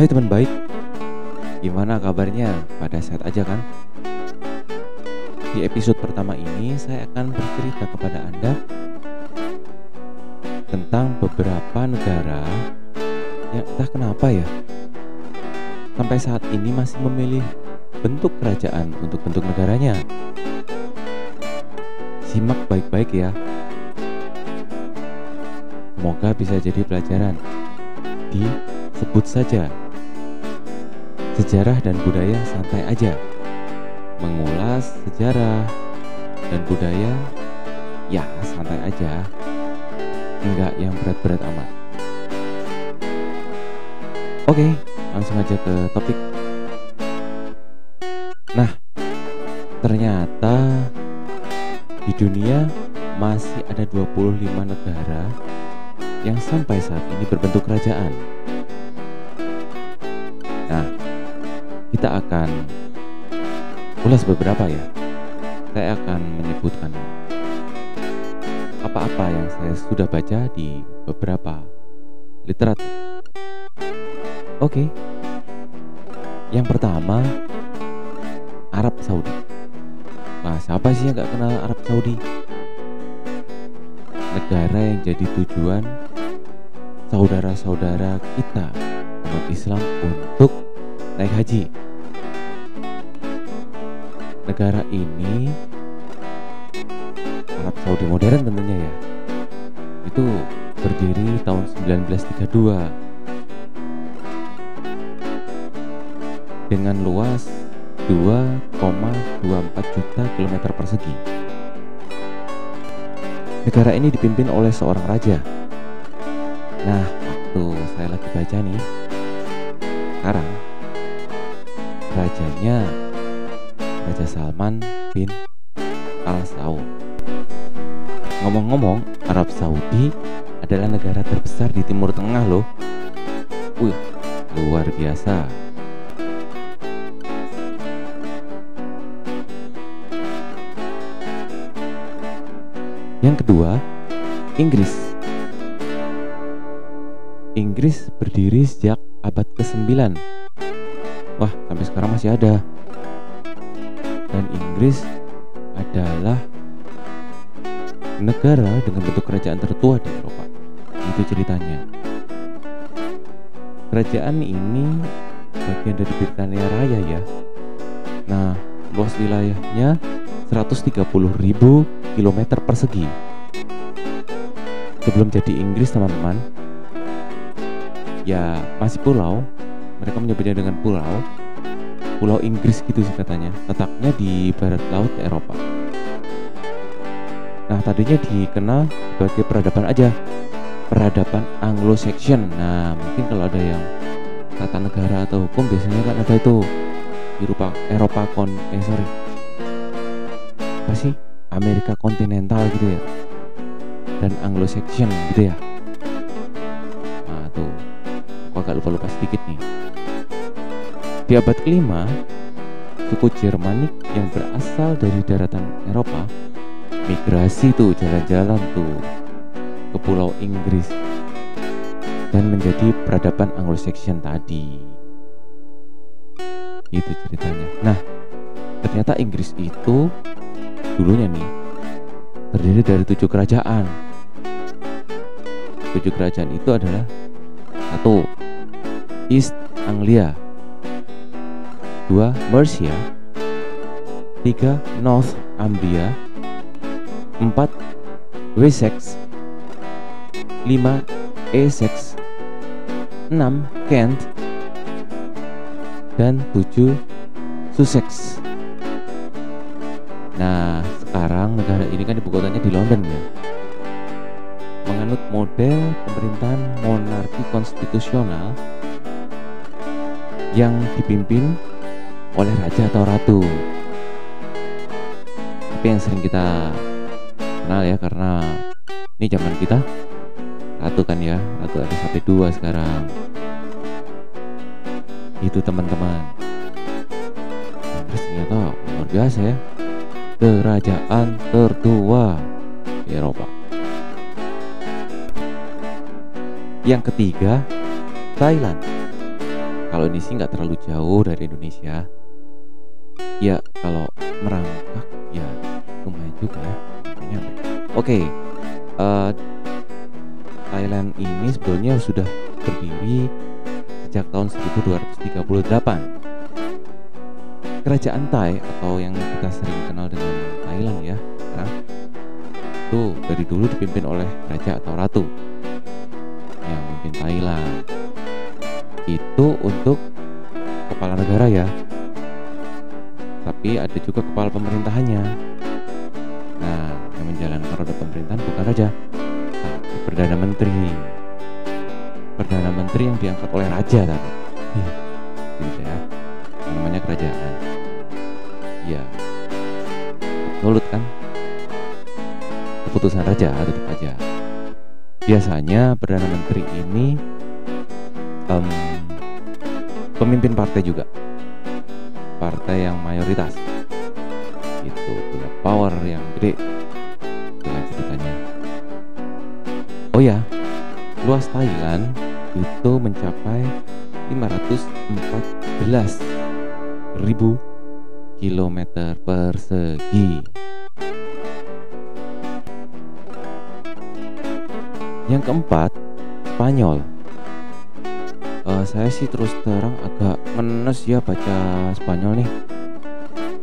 Hai teman baik, gimana kabarnya? Pada sehat aja kan? Di episode pertama ini saya akan bercerita kepada Anda tentang beberapa negara yang entah kenapa ya sampai saat ini masih memilih bentuk kerajaan untuk bentuk negaranya. Simak baik-baik ya. Semoga bisa jadi pelajaran. Disebut saja sejarah dan budaya santai aja. Mengulas sejarah dan budaya ya santai aja. Enggak yang berat-berat amat. Oke, langsung aja ke topik. Nah, ternyata di dunia masih ada 25 negara yang sampai saat ini berbentuk kerajaan. Kita akan ulas beberapa ya. Saya akan menyebutkan apa-apa yang saya sudah baca di beberapa literatur. Oke. Yang pertama, Arab Saudi. Nah, siapa sih yang gak kenal Arab Saudi? Negara yang jadi tujuan saudara-saudara kita umat Islam untuk naik haji. Negara ini Arab Saudi modern tentunya ya. Itu berdiri tahun 1932 dengan luas 2,24 juta kilometer persegi. Negara ini dipimpin oleh seorang raja. Nah, waktu saya lagi baca nih, sekarang rajanya Raja Salman bin Al Saud. Ngomong-ngomong, Arab Saudi adalah negara terbesar di Timur Tengah loh. Wih, luar biasa. Yang kedua, Inggris. Inggris berdiri sejak abad ke-9. Wah, sampai sekarang masih ada. Dan Inggris adalah negara dengan bentuk kerajaan tertua di Eropa. Itu ceritanya. Kerajaan ini bagian dari Britania Raya ya. Nah, luas wilayahnya 130.000 km persegi. Sebelum jadi Inggris teman-teman, ya masih pulau. Mereka menyebutnya dengan pulau. Pulau Inggris gitu sih katanya. Letaknya di barat laut Eropa. Nah tadinya dikenal sebagai peradaban aja, peradaban Anglo-Saxon. Nah mungkin kalau ada yang tata negara atau hukum biasanya kan ada itu Eropa Eropa kon eh sorry apa sih Amerika kontinental gitu ya dan Anglo-Saxon gitu ya agak lupa-lupa sedikit nih. Di abad kelima suku Jermanik yang berasal dari daratan Eropa migrasi tuh jalan-jalan tuh ke pulau Inggris dan menjadi peradaban Anglo-Saxon tadi. Itu ceritanya. Nah ternyata Inggris itu dulunya nih terdiri dari tujuh kerajaan. Tujuh kerajaan itu adalah satu East Anglia, dua Mercia, tiga North Ambria, empat Wessex, lima Essex, enam Kent, dan tujuh Sussex. Nah, sekarang negara ini kan ibu kotanya di London ya. Menganut model pemerintahan monarki konstitusional yang dipimpin oleh raja atau ratu. Tapi yang sering kita kenal ya karena ini zaman kita ratu kan ya, ratu ada sampai dua sekarang. Itu teman-teman. Terus ternyata luar biasa ya kerajaan tertua di Eropa. Yang ketiga, Thailand. Kalau ini sih nggak terlalu jauh dari Indonesia. Ya kalau merangkak ya lumayan juga ya. Oke uh, Thailand ini sebetulnya sudah berdiri sejak tahun 1238 kerajaan Thai atau yang kita sering kenal dengan Thailand ya nah, itu dari dulu dipimpin oleh raja atau ratu. Yang memimpin Thailand itu untuk kepala negara ya. Tapi ada juga kepala pemerintahannya. Nah yang menjalankan roda pemerintahan bukan raja tapi perdana menteri. Perdana menteri yang diangkat oleh raja tadi. Gitu ya namanya kerajaan. Ya absolut kan? Keputusan raja tetap aja biasanya perdana menteri ini um, pemimpin partai juga. Partai yang mayoritas. Itu punya power yang gede. Dengan ceritanya. Oh ya luas Thailand itu mencapai 514 ribu kilometer persegi. Yang keempat Spanyol uh, saya sih terus terang agak menes ya baca Spanyol nih.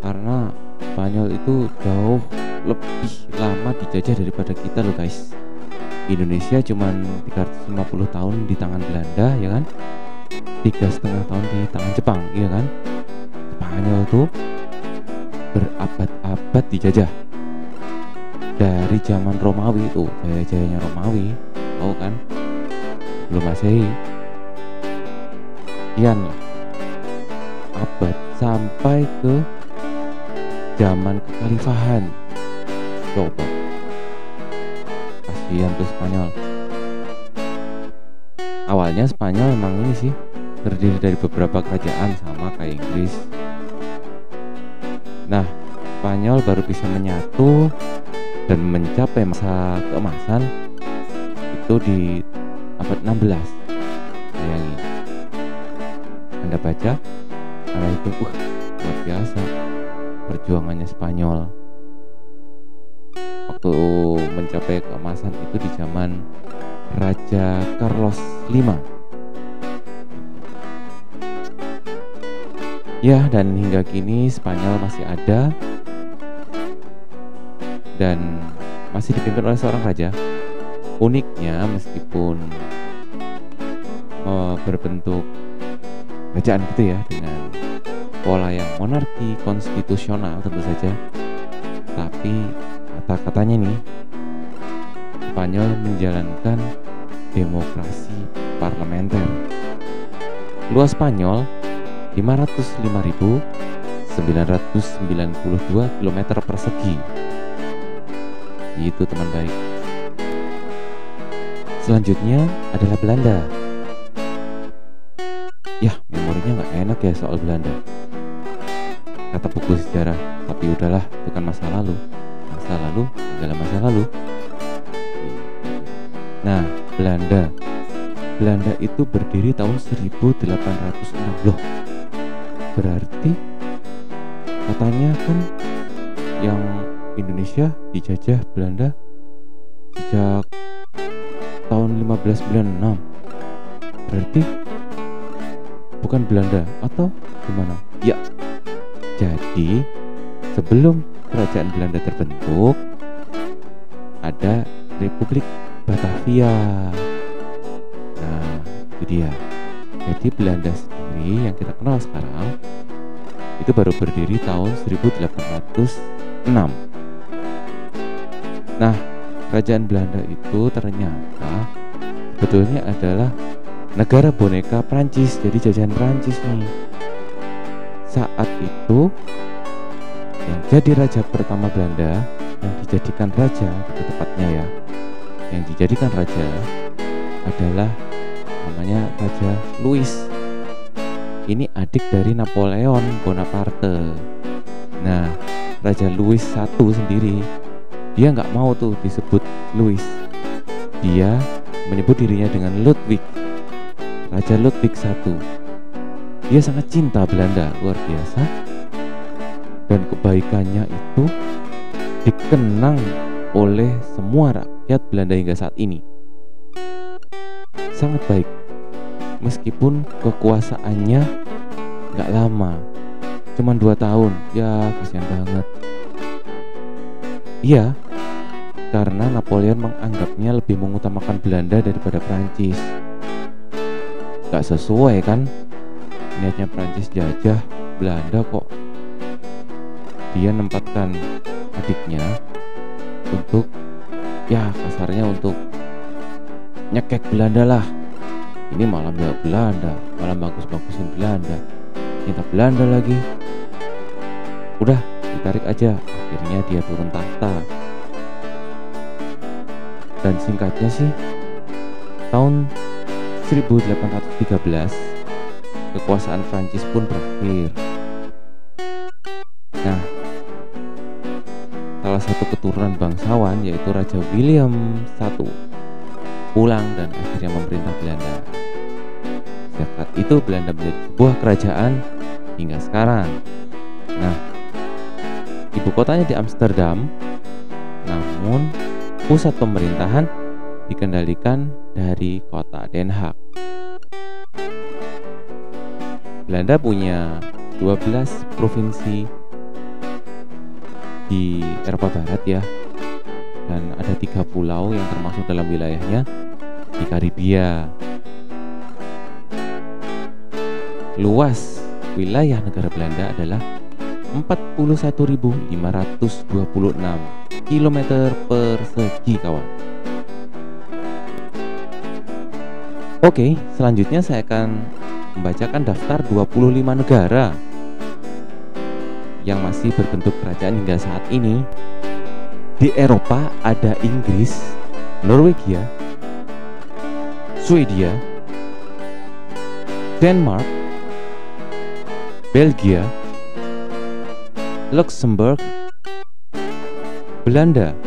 Karena Spanyol itu jauh lebih lama dijajah daripada kita loh guys. Indonesia cuma 350 tahun di tangan Belanda ya kan? Tiga setengah tahun di tangan Jepang ya kan? Spanyol tuh berabad-abad dijajah. Dari zaman Romawi itu jaya-jayanya Romawi tahu kan? Belum masehi sekian abad sampai ke zaman kekhalifahan coba. Kasihan tuh Spanyol. Awalnya Spanyol memang ini sih terdiri dari beberapa kerajaan sama kayak Inggris. Nah Spanyol baru bisa menyatu dan mencapai masa keemasan itu di abad 16 bayangin anda baca karena itu uh, luar biasa. Perjuangannya Spanyol. Waktu mencapai keemasan itu di zaman Raja Carlos V. Ya dan hingga kini Spanyol masih ada dan masih dipimpin oleh seorang raja. Uniknya meskipun uh, berbentuk kerajaan gitu ya dengan pola yang monarki konstitusional tentu saja. Tapi kata-katanya nih Spanyol menjalankan demokrasi parlementer. Luas Spanyol 505.992 km persegi. Itu teman baik. Selanjutnya adalah Belanda ya memorinya nggak enak ya soal Belanda. Kata buku sejarah tapi udahlah itu kan masa lalu. Masa lalu dalam masa lalu. Nah Belanda. Belanda itu berdiri tahun 1860 berarti katanya kan yang Indonesia dijajah Belanda sejak tahun 1596 berarti bukan Belanda atau gimana? Ya, jadi sebelum kerajaan Belanda terbentuk ada Republik Batavia. Nah, itu dia. Jadi Belanda sendiri yang kita kenal sekarang itu baru berdiri tahun 1806. Nah, kerajaan Belanda itu ternyata sebetulnya adalah negara boneka Prancis jadi jajahan Prancis nih. Saat itu yang jadi raja pertama Belanda yang dijadikan raja itu tepatnya ya yang dijadikan raja adalah namanya Raja Louis. Ini adik dari Napoleon Bonaparte. Nah Raja Louis satu sendiri dia nggak mau tuh disebut Louis. Dia menyebut dirinya dengan Ludwig Raja Ludwig I dia sangat cinta Belanda luar biasa. Dan kebaikannya itu dikenang oleh semua rakyat Belanda hingga saat ini. Sangat baik. Meskipun kekuasaannya nggak lama cuma dua tahun. Ya kasihan banget. Iya karena Napoleon menganggapnya lebih mengutamakan Belanda daripada Prancis. Gak sesuai kan? Niatnya Prancis jajah Belanda kok. Dia nempatkan adiknya untuk ya kasarnya untuk nyekek Belanda lah. Ini malam ya Belanda, malam bagus-bagusin Belanda. Minta Belanda lagi. Udah, ditarik aja. Akhirnya dia turun tahta dan singkatnya sih tahun 1813 kekuasaan Prancis pun berakhir. Nah salah satu keturunan bangsawan yaitu Raja William I pulang dan akhirnya memerintah Belanda. Sejak itu Belanda menjadi sebuah kerajaan hingga sekarang. Nah ibu kotanya di Amsterdam namun pusat pemerintahan dikendalikan dari kota Den Haag. Belanda punya 12 provinsi di Eropa Barat ya dan ada tiga pulau yang termasuk dalam wilayahnya di Karibia. Luas wilayah negara Belanda adalah 41.526 km persegi kawan. Oke, selanjutnya saya akan membacakan daftar 25 negara yang masih berbentuk kerajaan hingga saat ini. Di Eropa ada Inggris, Norwegia, Swedia, Denmark, Belgia, Luxembourg, Belanda,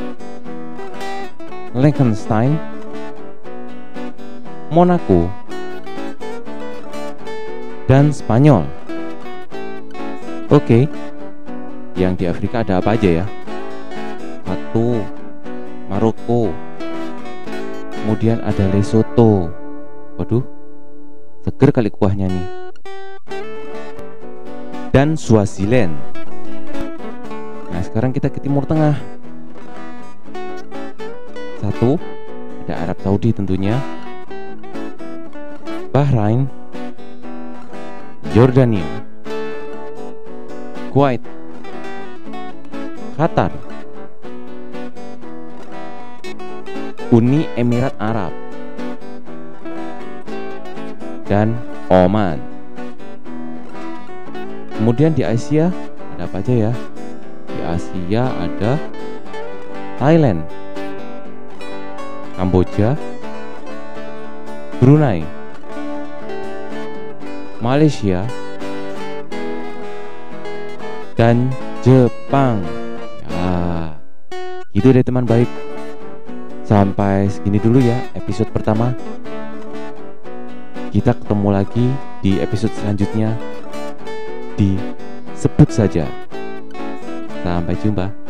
Liechtenstein, Monaco, dan Spanyol. Oke, yang di Afrika ada apa aja ya? Satu, Maroko, kemudian ada Lesotho. Waduh, seger kali kuahnya nih. Dan Swaziland. Nah sekarang kita ke Timur Tengah Satu Ada Arab Saudi tentunya Bahrain Jordania Kuwait Qatar Uni Emirat Arab dan Oman. Kemudian di Asia ada apa aja ya? Asia ada Thailand, Kamboja, Brunei, Malaysia, dan Jepang. Ya, gitu deh teman baik. Sampai segini dulu ya episode pertama. Kita ketemu lagi di episode selanjutnya di sebut saja Sampai jumpa.